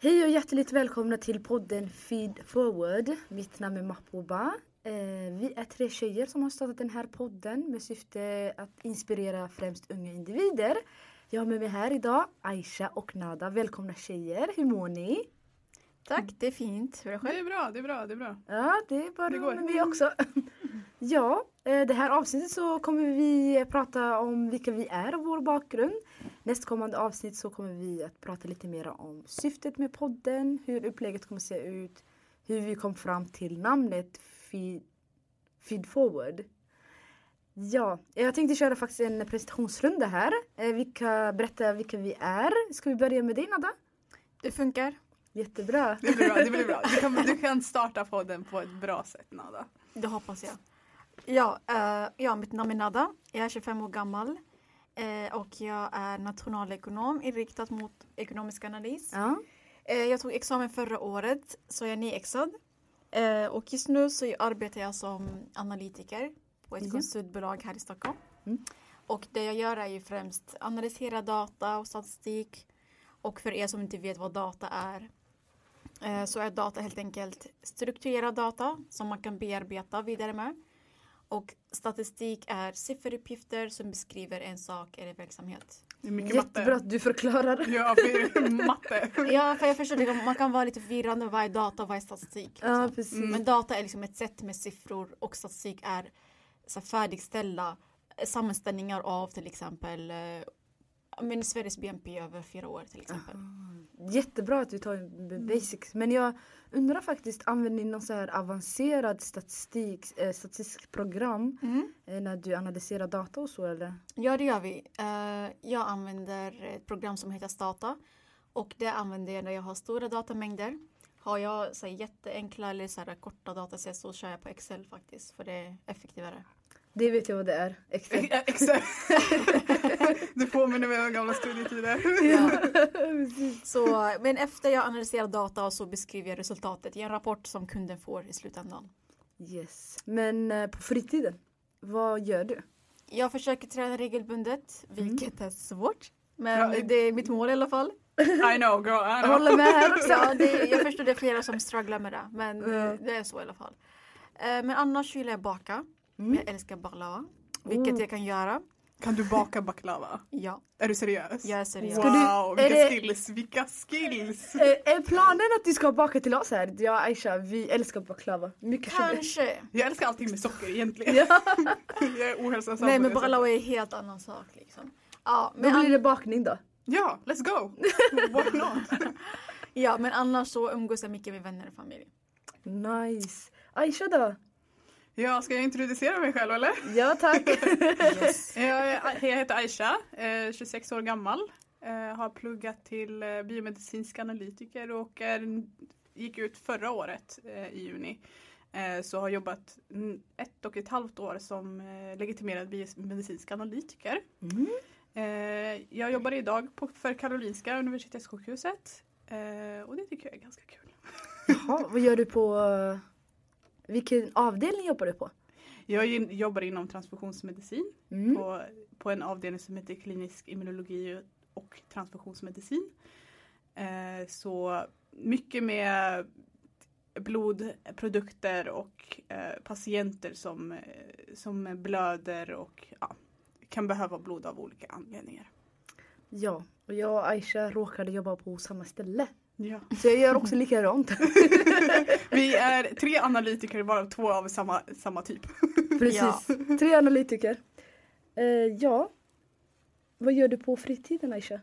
Hej och hjärtligt välkomna till podden Feed Forward. Mitt namn är Mahbouba. Eh, vi är tre tjejer som har startat den här podden med syfte att inspirera främst unga individer. Jag har med mig här idag Aisha och Nada. Välkomna tjejer, hur mår ni? Tack, det är fint. Hur är det Det är bra, det är bra, det är bra. Ja, det är bara Det går. med mig också. ja, eh, det här avsnittet så kommer vi prata om vilka vi är och vår bakgrund. Nästkommande avsnitt så kommer vi att prata lite mer om syftet med podden, hur upplägget kommer se ut, hur vi kom fram till namnet Feed, Feed Forward. Ja, jag tänkte köra faktiskt en presentationsrunda här. Eh, Vilka, berätta vilka vi är. Ska vi börja med dig Nada? Det funkar. Jättebra. Det blir bra, det blir bra. Du kan, du kan starta podden på ett bra sätt Nada. Det hoppas jag. Ja, eh, ja, mitt namn är Nada. Jag är 25 år gammal. Eh, och jag är nationalekonom inriktad mot ekonomisk analys. Ja. Eh, jag tog examen förra året, så jag är nyexad. Eh, och just nu så arbetar jag som analytiker på ett Ja. konsultbolag här i Stockholm. Mm. Och det jag gör är ju främst analysera data och statistik. Och för er som inte vet vad data är så är data helt enkelt strukturerad data som man kan bearbeta vidare med. Och statistik är sifferuppgifter som beskriver en sak eller verksamhet. Det är mycket Jättebra matte. att du förklarar. Ja, för matte. Ja, för jag förstår. Man kan vara lite förvirrande vad är data och vad är statistik. Ja, liksom. precis. Men data är liksom ett sätt med siffror och statistik är så här, färdigställda eh, sammanställningar av till exempel eh, men Sveriges BNP över fyra år till exempel. Jättebra att du tar b- basics. Men jag undrar faktiskt, använder ni någon så här avancerad statistik, eh, statistiskt program Mm. eh, när du analyserar data och så eller? Ja, det gör vi. Eh, jag använder ett program som heter Stata och det använder jag när jag har stora datamängder. Har jag så här, jätteenkla eller så här, korta dataset så kör jag på Excel faktiskt för det är effektivare. Det vet jag vad det är. Exakt. Du påminner mig om gamla studietider. Ja. Så, men efter jag analyserar data så beskriver jag resultatet i en rapport som kunden får i slutändan. yes. Men eh, på fritiden, vad gör du? Jag försöker träna regelbundet, vilket är svårt. Men Ja, det är mitt mål i alla fall. I know girl, I Jag know. håller med här också. Ja, det, jag förstår det är flera som strugglar med det, men Ja. det är så i alla fall. Eh, Men annars gillar jag baka. Mm. Jag älskar baklava, vilket Oh. jag kan göra. Kan du baka baklava? Ja, Är du seriös? jag är seriös. Du- Wow, är vilka det- skills, vilka skills! Eh, är planen att du ska baka till oss här? Jag och Aisha, vi älskar baklava. Mycket. Kanske. Jag älskar allting med socker egentligen. Ja, Jag är ohälsosam Nej men baklava är en helt annan sak liksom. Ja, då men, blir an- det bakning då. Ja, let's go! Why not? ja, men annars så umgås jag mycket med vänner och familj. Nice. Aisha då? Ja, ska jag introducera mig själv eller? Ja tack. Jag, är- jag heter Aisha, eh, 26 år gammal. Eh, Har pluggat till eh, biomedicinsk analytiker och är, gick ut förra året eh, i juni. Eh, Så har jobbat ett och ett halvt år som eh, legitimerad biomedicinsk analytiker. Mm. Eh, Jag jobbar idag på, för Karolinska Universitetssjukhuset. Eh, Och det tycker jag är ganska kul. Jaha, vad gör du på... Vilken avdelning jobbar du på? Jag jobbar inom transfusionsmedicin Mm. på, på en avdelning som heter klinisk immunologi och transfusionsmedicin. Eh, så mycket med blodprodukter och eh, patienter som, eh, som blöder och ja, kan behöva blod av olika anledningar. Ja, och jag och Aisha råkade jobba på samma ställe. Ja. Så jag gör också likadant. Vi är tre analytiker varav två av samma, samma typ. Precis. Tre analytiker. Eh, ja. Vad gör du på fritiden Aisha?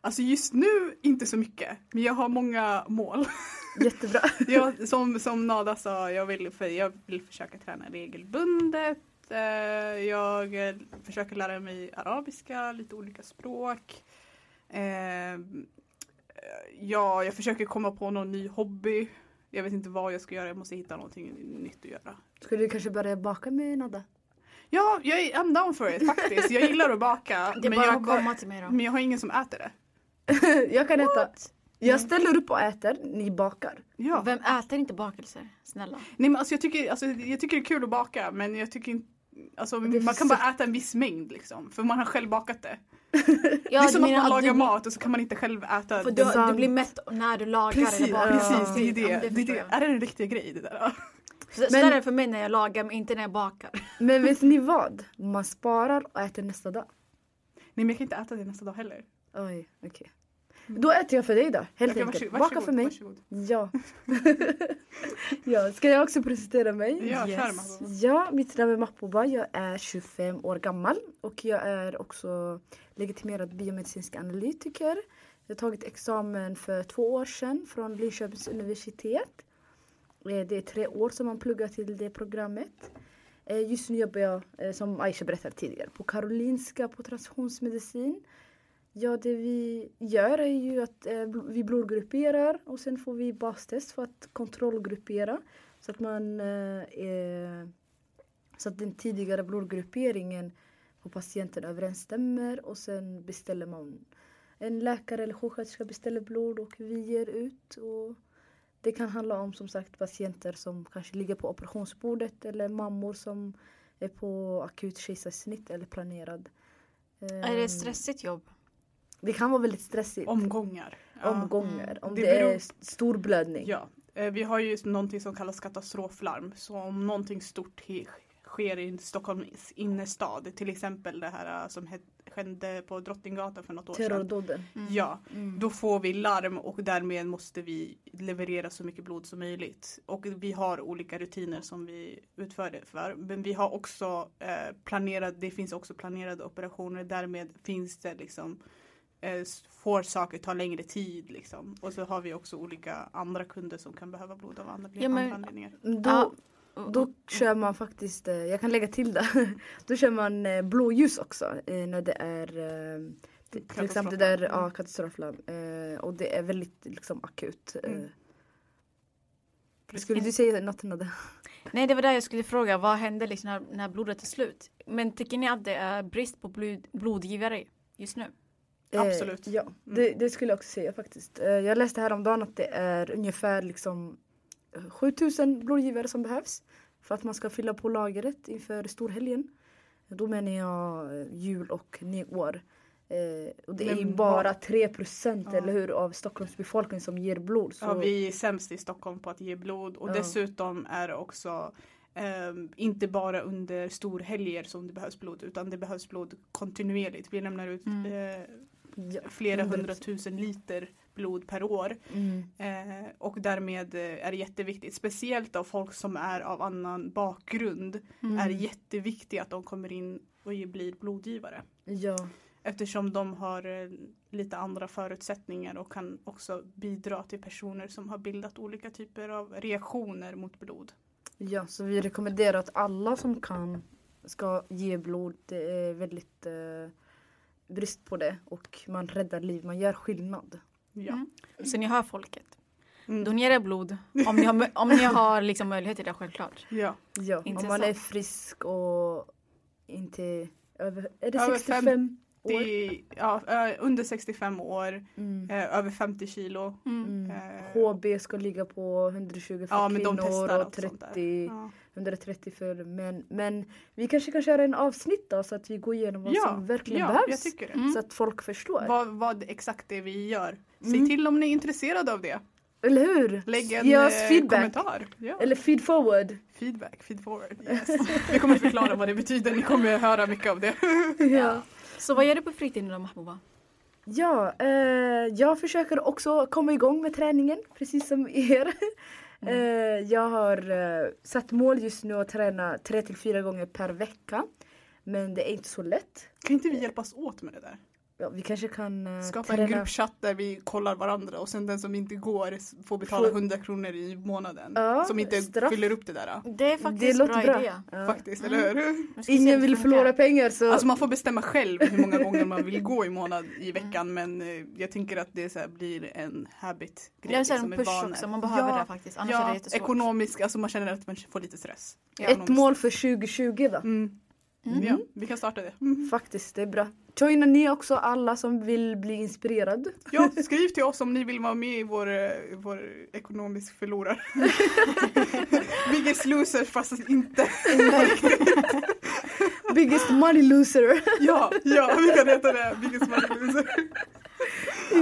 Alltså just nu inte så mycket, men jag har många mål. Jättebra. Jag, som, som Nada sa, jag vill, för, jag vill försöka träna regelbundet. Eh, jag eh, försöker lära mig arabiska, lite olika språk. Eh, ja, jag försöker komma på någon ny hobby. Jag vet inte vad jag ska göra, jag måste hitta någonting nytt att göra. Skulle du kanske börja baka med Nada? Ja, jag är I'm down for it faktiskt. Jag gillar att baka. Det är men, bara jag, att komma till mig då. men jag har ingen som äter det. jag kan äta. Jag ställer upp och äter, ni bakar. Ja. Vem äter inte bakelser? Snälla. Nej men alltså jag tycker, alltså jag tycker det är kul att baka men jag tycker inte Alltså, Det man kan så- bara äta en viss mängd liksom. För man har själv bakat det. Ja, det är som att man lagar du, mat och så kan man inte själv äta För det. du, du blir mätt när du lagar Precis, eller bakar. precis det är Ja, det. men det, det. jag. Är det en riktig grej det där? Så, så Men- är det för mig när jag lagar men inte när jag bakar. Men vet ni vad? Man sparar och äter nästa dag. Nej men jag kan inte äta det nästa dag heller. Oj, okej. Då äter jag för dig då, helt Okej, enkelt. varsågod, Baka för mig. Varsågod. Ja. ja. Ska jag också presentera mig? Ja, Yes. Ja, mitt namn är Mahbouba. Jag är 25 år gammal och jag är också legitimerad biomedicinsk analytiker. Jag har tagit examen för två år sedan från Linköpings universitet. Eh, Det är tre år som man pluggar till det programmet. Eh, Just nu jobbar jag, eh, som Aisha berättade tidigare, på Karolinska på transfusionsmedicin. Ja, det vi gör är ju att eh, vi blodgrupperar och sen får vi bastest för att kontrollgruppera. Så att man eh, så att den tidigare blodgrupperingen på patienten överensstämmer och sen beställer man en läkare eller sjuksköterska beställer blod och vi ger ut. Och det kan handla om som sagt patienter som kanske ligger på operationsbordet eller mammor som är på akut kejsarsnitt eller planerad. Är det ett stressigt jobb? Det kan vara väldigt stressigt. Omgångar. Ja. Omgångar. Mm. Om Det det, beror- är stor blödning. Ja, eh, vi har ju någonting som kallas katastroflarm. Så om någonting stort sker i Stockholms innerstad, till exempel det här eh, som skedde på Drottninggatan för något år sedan. Terrordåden. Mm. Ja, Mm. då får vi larm och därmed måste vi leverera så mycket blod som möjligt. Och vi har olika rutiner som vi utför det för. Men vi har också eh, planerat, det finns också planerade operationer. Därmed finns det liksom får saker ta längre tid liksom. Och så har vi också olika andra kunder som kan behöva blod av andra, Ja, men- andra anledningar. Då, då kör man faktiskt, eh, jag kan lägga till det. Då kör man eh, blåljus också eh, när det är eh, till exempel det där ja, katastroflarm. Eh, och det är väldigt liksom akut. Eh. Mm. Skulle du säga något Nada? Nej, det var där jag skulle fråga. Vad händer liksom när, när blodet är slut? Men tycker ni att det är brist på blod, blodgivare just nu? Absolut. Eh, ja, det, det skulle jag också säga faktiskt. Eh, jag läste häromdagen att det är ungefär liksom eh, 7000 blodgivare som behövs för att man ska fylla på lagret inför storhelgen. Då menar jag eh, jul och nyår. Eh, och det är ju Men bara vad- 3 procent Ja. eller hur av Stockholms befolkning som ger blod. Så, Ja, vi är sämst i Stockholm på att ge blod och Ja. dessutom är det också ehm, inte bara under storhelger som det behövs blod utan det behövs blod kontinuerligt. Vi lämnar ut Mm. eh, ja, flera 100%. hundratusen liter blod per år Mm. eh, och därmed eh, är det jätteviktigt. Speciellt av folk som är av annan bakgrund Mm. är det jätteviktigt att de kommer in och blir blodgivare. Ja, Eftersom de har eh, lite andra förutsättningar och kan också bidra till personer som har bildat olika typer av reaktioner mot blod. ja, så vi rekommenderar att alla som kan ska ge blod. Det är väldigt eh, brist på det och man räddar liv, man gör skillnad. Ja. Mm. Så ni hör folket. Mm. Donera blod om ni har, om ni har liksom möjlighet till det självklart. ja. Ja, om man är frisk och inte över, är det Över 65 år? Det är, ja, under 65 år, Mm. eh, över 50 kilo. Mm. Mm. Eh, HB ska ligga på 120 för Ja men de kvinnor testar och allt sånt där. 30, Ja. 130 för män. Men vi kanske kan köra en avsnitt då så att vi går igenom vad Ja, som verkligen ja, behövs. jag tycker det. Mm. Så att folk förstår. Vad, vad exakt det är vi gör. Säg Mm. till om ni är intresserade av det. Eller hur? Lägg en Ge oss eh, feedback. kommentar. Ja. Eller feed forward. Feedback, feed forward. Yes. Vi kommer förklara vad det betyder. Ni kommer höra mycket av det. ja. Så vad gör du på fritiden då Mahbouba? Ja, eh, jag försöker också komma igång med träningen precis som er. Mm. Eh, jag har eh, satt mål just nu att träna tre till fyra gånger per vecka. Men det är inte så lätt. Kan inte vi hjälpas åt med det där? Ja, vi kanske kan eh, Skapa en träna. gruppchatt där vi kollar varandra och sen den som inte går får betala Får- 100 kronor i månaden. Ja, som inte straff. fyller upp det där. Det är faktiskt Det en låter bra, bra. idé. Ja. Faktiskt, Mm. eller hur? Ingen vill förlora pengar så Alltså man får bestämma själv hur många gånger man vill gå i månad i veckan men eh, jag tänker att det så här blir en habit Det är grej en push också, man behöver ja, det faktiskt. Annars är det Ja, jättesvårt. ekonomisk, alltså man känner att man får lite stress. Ja. ett Ekonomiskt. mål för 2020 då. Mm. Mm. Ja, vi kan starta det. Mm. Faktiskt, det är bra. Joina ni också alla som vill bli inspirerad. Ja, skriv till oss om ni vill vara med i vår, eh, vår ekonomisk förlorare. Biggest losers fast inte. Biggest money loser. Ja, ja, vi kan heta det. Biggest money loser.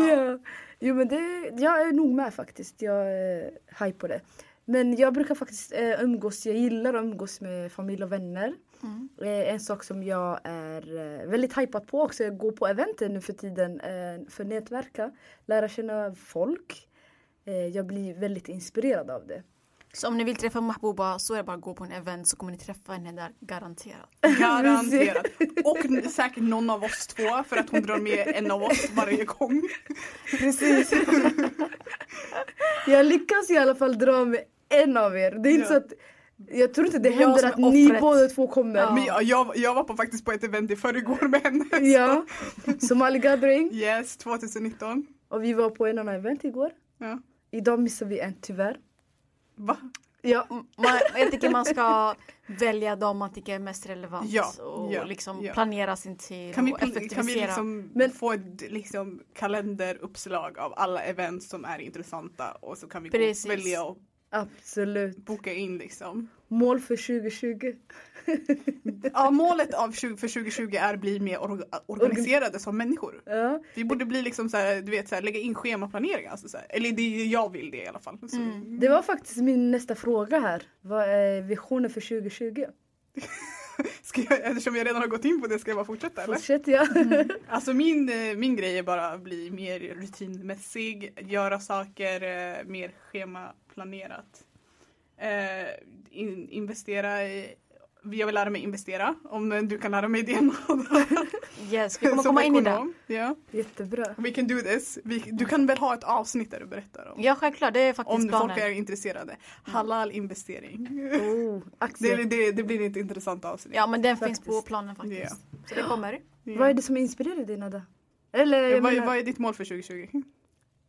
ja. Jo men det, jag är nog med faktiskt. Jag är hype på det. Men jag brukar faktiskt eh, umgås, jag gillar att umgås med familj och vänner. Mm. Eh, en sak som jag är eh, väldigt hypad på också är att gå på eventer nu för tiden eh, för att nätverka, lära känna folk. Jag blir väldigt inspirerad av det. Så om ni vill träffa Mahbouba så är det bara att gå på en event så kommer ni träffa henne där garanterat. Garanterat. Och säkert någon av oss två för att hon drar med en av oss varje gång. Precis. jag lyckas i alla fall dra med en av er. Det är inte Ja. så att jag tror inte det händer att ni båda två kommer. Ja. Men jag, jag, jag var på, faktiskt på ett event i förrgår med henne. Ja. Somali Gathering. Yes, 2019. Och vi var på en annan event igår. Ja. Idag missar vi en tyvärr. Va? Ja. Man, jag tycker man ska välja de man tycker är mest relevant Ja, och ja, liksom ja. planera sin tid Kan vi, och kan effektivisera. vi liksom Men- få ett liksom, kalenderuppslag av alla events som är intressanta och så kan vi Precis. välja och Absolut. boka in liksom. Mål för 2020. Ja, målet av 20, för 2020 är att bli mer or, organiserade som människor. Ja. Vi borde bli liksom så här, du vet, så här, lägga in schemaplanering. Alltså så här. Eller det, jag vill det i alla fall. Mm. Det var faktiskt min nästa fråga här. Vad är visionen för 2020? ska jag, eftersom jag redan har gått in på det, ska jag bara fortsätta eller? Fortsätt ja. Alltså min, eh, min grej är bara att bli mer rutinmässig, göra saker eh, mer schemaplanerat. Eh, in, investera i, jag vill lära mig investera, om du kan lära mig det. Yes, vi kommer Som komma in i det. Ja, Jättebra. we can do this. Vi, du kan väl ha ett avsnitt där du berättar om, Ja självklart, det är faktiskt om planen. folk är intresserade. Halal investering. Oh, Det, aktier. det, det blir ett intressant avsnitt. Ja men den Faktiskt. finns på planen faktiskt. Ja. Så det kommer. Ja. Vad är det som inspirerar dig Nada? Eller vad, menar, vad är ditt mål för 2020?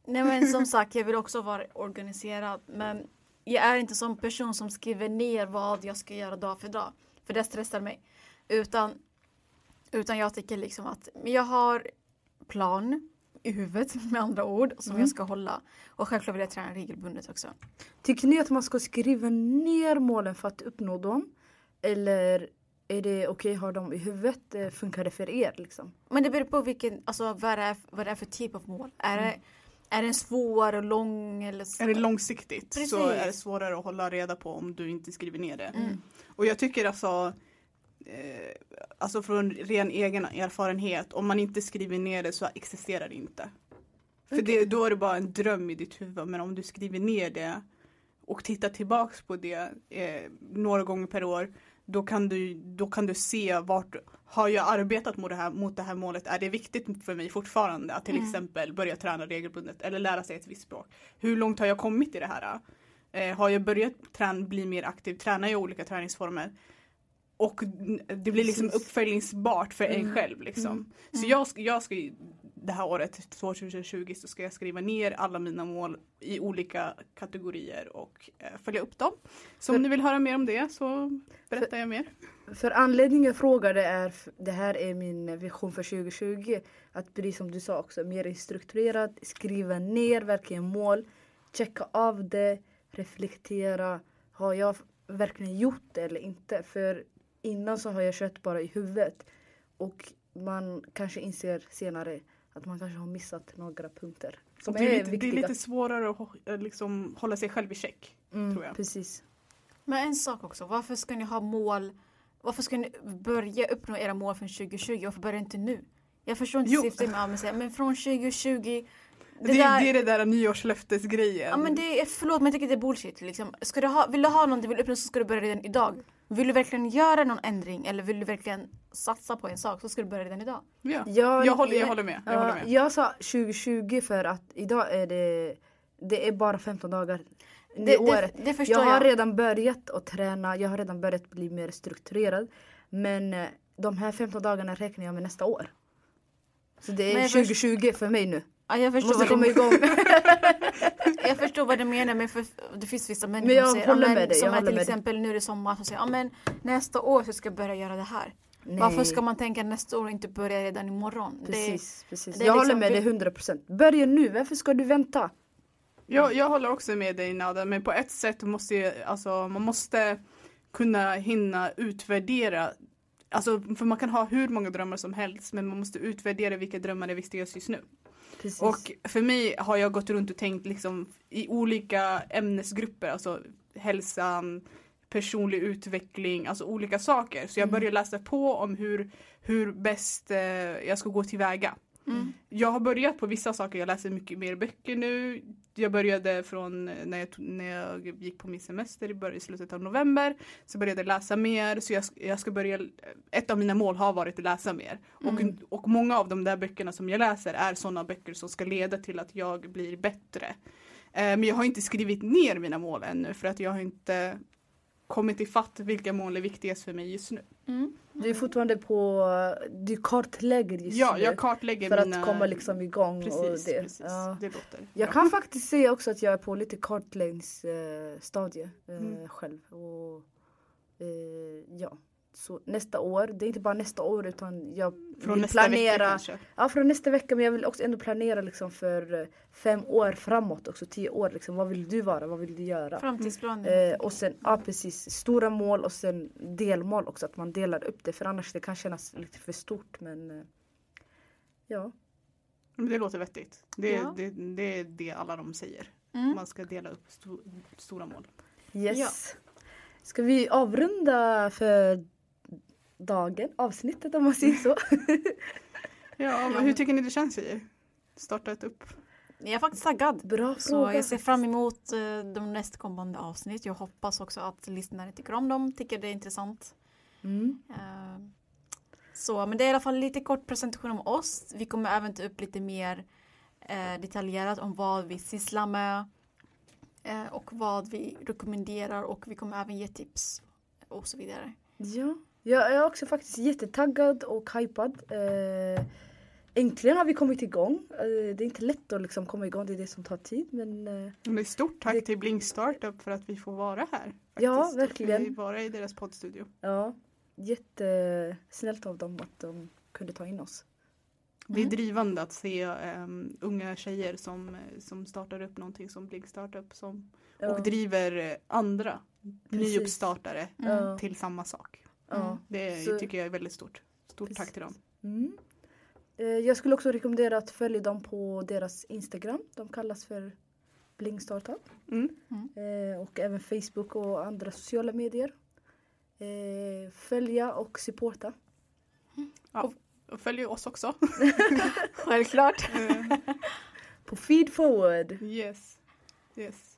Nej men som sagt, jag vill också vara organiserad. Men jag är inte som person som skriver ner vad jag ska göra dag för dag. För det stressar mig. Utan, utan jag tycker liksom att jag har plan i huvudet med andra ord som Mm. jag ska hålla. Och självklart vill jag träna regelbundet också. Tycker ni att man ska skriva ner målen för att uppnå dem? Eller är det okej att ha dem i huvudet? Eh, Funkar det för er liksom? Men det beror på vilken, alltså vad det är, vad det är för typ av mål. Är, det, är den svår och lång eller så? Är det långsiktigt så Precis. är det svårare att hålla reda på om du inte skriver ner det. Mm. Och jag tycker alltså, eh, alltså från ren egen erfarenhet, om man inte skriver ner det så existerar det inte. För det, då är det bara en dröm i ditt huvud. Men om du skriver ner det och tittar tillbaks på det eh, några gånger per år, då kan, du, då kan du se vart har jag arbetat mot det, här, mot det här målet? Är det viktigt för mig fortfarande att till Mm. exempel börja träna regelbundet eller lära sig ett visst språk? Hur långt har jag kommit i det här? Eh, har jag börjat träna, bli mer aktiv? Tränar jag olika träningsformer? Och det blir liksom Precis. uppföljningsbart för en Mm. själv liksom. Mm. Så jag, ska- jag ska det här året 2020 så ska jag skriva ner alla mina mål i olika kategorier och eh, följa upp dem. Så om För- ni vill höra mer om det så berättar jag mer. För anledningen jag frågade är, det här är min vision för 2020. Att bli som du sa också, mer strukturerad, skriva ner verkligen mål, checka av det, reflektera. Har jag verkligen gjort det eller inte? För innan så har jag kört bara i huvudet. Och man kanske inser senare att man kanske har missat några punkter. Som det, är är lite, det är viktiga. lite svårare att eh, liksom, hålla sig själv i check. mm, tror jag. Precis. Men en sak också, varför ska ni ha mål? Varför ska ni börja uppnå era mål från 2020? Varför börjar inte nu? Jag förstår inte syftet med att säga, men från 2020 Det, det där, det är det där nyårslöftesgrejen. Ja men det är, förlåt men jag tycker det är bullshit liksom. Ska du ha, vill du ha någonting du vill uppnå så ska du börja redan idag. Vill du verkligen göra någon ändring eller vill du verkligen satsa på en sak så ska du börja redan idag. ja. Jag, jag, håller, jag håller med. Jag Ja, håller med. jag sa 2020 för att idag är det, det är bara 15 dagar i Det, året. det, det förstår Jag jag. har redan börjat att träna, jag har redan börjat bli mer strukturerad. Men eh, de här 15 dagarna räknar jag med nästa år. Så det Men är först- 2020 för mig nu. Ja, jag, förstår Måste vad komma du, igång. jag förstår vad du menar men för, det finns vissa människor Men jag som säger, med dig, som jag är till med dig. exempel nu är det sommar som säger ja men nästa år så ska jag börja göra det här. Varför ska man tänka nästa år och inte börja redan imorgon? Det, Precis, precis. det jag liksom håller med dig 100%. Börja nu, varför ska du vänta? Jag, jag håller också med dig Nada, men på ett sätt måste ju, alltså, man måste kunna hinna utvärdera Alltså, för man kan ha hur många drömmar som helst men man måste utvärdera vilka drömmar är viktigast just nu. Precis. Och för mig har jag gått runt och tänkt liksom i olika ämnesgrupper, alltså hälsan, personlig utveckling, alltså olika saker. Så jag Mm. började läsa på om hur, hur bäst eh, jag ska gå tillväga. Mm. Jag har börjat på vissa saker, jag läser mycket mer böcker nu. Jag började från när jag, när jag gick på min semester i början- i slutet av november. Så började jag läsa mer, så jag, jag ska börja, ett av mina mål har varit att läsa mer. Mm. Och, och många av de där böckerna som jag läser är sådana böcker som ska leda till att jag blir bättre. Eh, men jag har inte skrivit ner mina mål ännu för att jag har inte kommit ifatt vilka mål är viktigast för mig just nu. Mm. Du är fortfarande på, du kartlägger just Ja, jag kartlägger för mina... att komma liksom igång Precis, och det. precis. Ja. Det låter Jag bra. kan faktiskt säga också att jag är på lite kartläggningsstadie eh, Mm. själv. Och, eh, ja. Så nästa år, det är inte bara nästa år utan jag Från vill nästa vecka planera. kanske. Ja, från nästa vecka men jag vill också ändå planera liksom för eh, fem år framåt också, tio år. Liksom. Vad vill du vara? Vad vill du göra? Framtidsplaner. Eh, och sen, ja precis, stora mål och sen delmål också. Att man delar upp det för annars det kan kännas lite för stort men eh, ja. Det låter vettigt. Det, Ja. det, det är det alla de säger. Mm. Man ska dela upp sto, stora mål. Yes. Ja. Ska vi avrunda för dagen, avsnittet om man säger så? Ja, men hur tycker ni det känns i startat upp? Jag är faktiskt taggad. Bra Så fråga. jag ser fram emot eh, de nästkommande avsnitt. Jag hoppas också att lyssnare tycker om dem, tycker det är intressant. Mm. Eh, Så, men det är i alla fall lite kort presentation om oss. Vi kommer även ta upp lite mer eh, detaljerat om vad vi sysslar med och vad vi rekommenderar och vi kommer även ge tips och så vidare. Ja, jag är också faktiskt jättetaggad och hypad. Eh, äntligen har vi kommit igång. Eh, det är inte lätt att liksom komma igång, det är det som tar tid. Men eh, Men det är stort tack Det- till Blink Startup för att vi får vara här. Ja, faktiskt. verkligen. Och vi vara i deras poddstudio. ja, jättesnällt av dem att de kunde ta in oss. Det är Mm. drivande att se em, unga tjejer som, som startar upp någonting som Blink Startup som, Ja, och driver andra Precis. nyuppstartare Ja. till samma sak. Ja. Det Så- tycker jag är väldigt stort. Stort Precis. tack till dem. Mm. Eh, jag skulle också rekommendera att följa dem på deras Instagram. De kallas för Bling Startup. Mm. Eh, och även Facebook och andra sociala medier. Eh, följa och supporta. Och följ oss också. Självklart. Eh, På Feed Forward. yes. yes.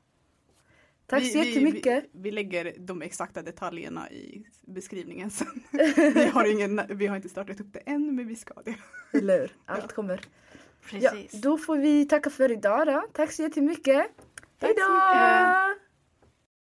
Tack Vi- så jättemycket. Vi, vi lägger de exakta detaljerna i beskrivningen sen. vi, har ingen, vi har inte startat upp det än men vi ska det. Eller hur? Allt Ja. kommer. Ja, Precis. då får vi tacka för idag då. Tack så jättemycket. Hej Tack så då! mycket.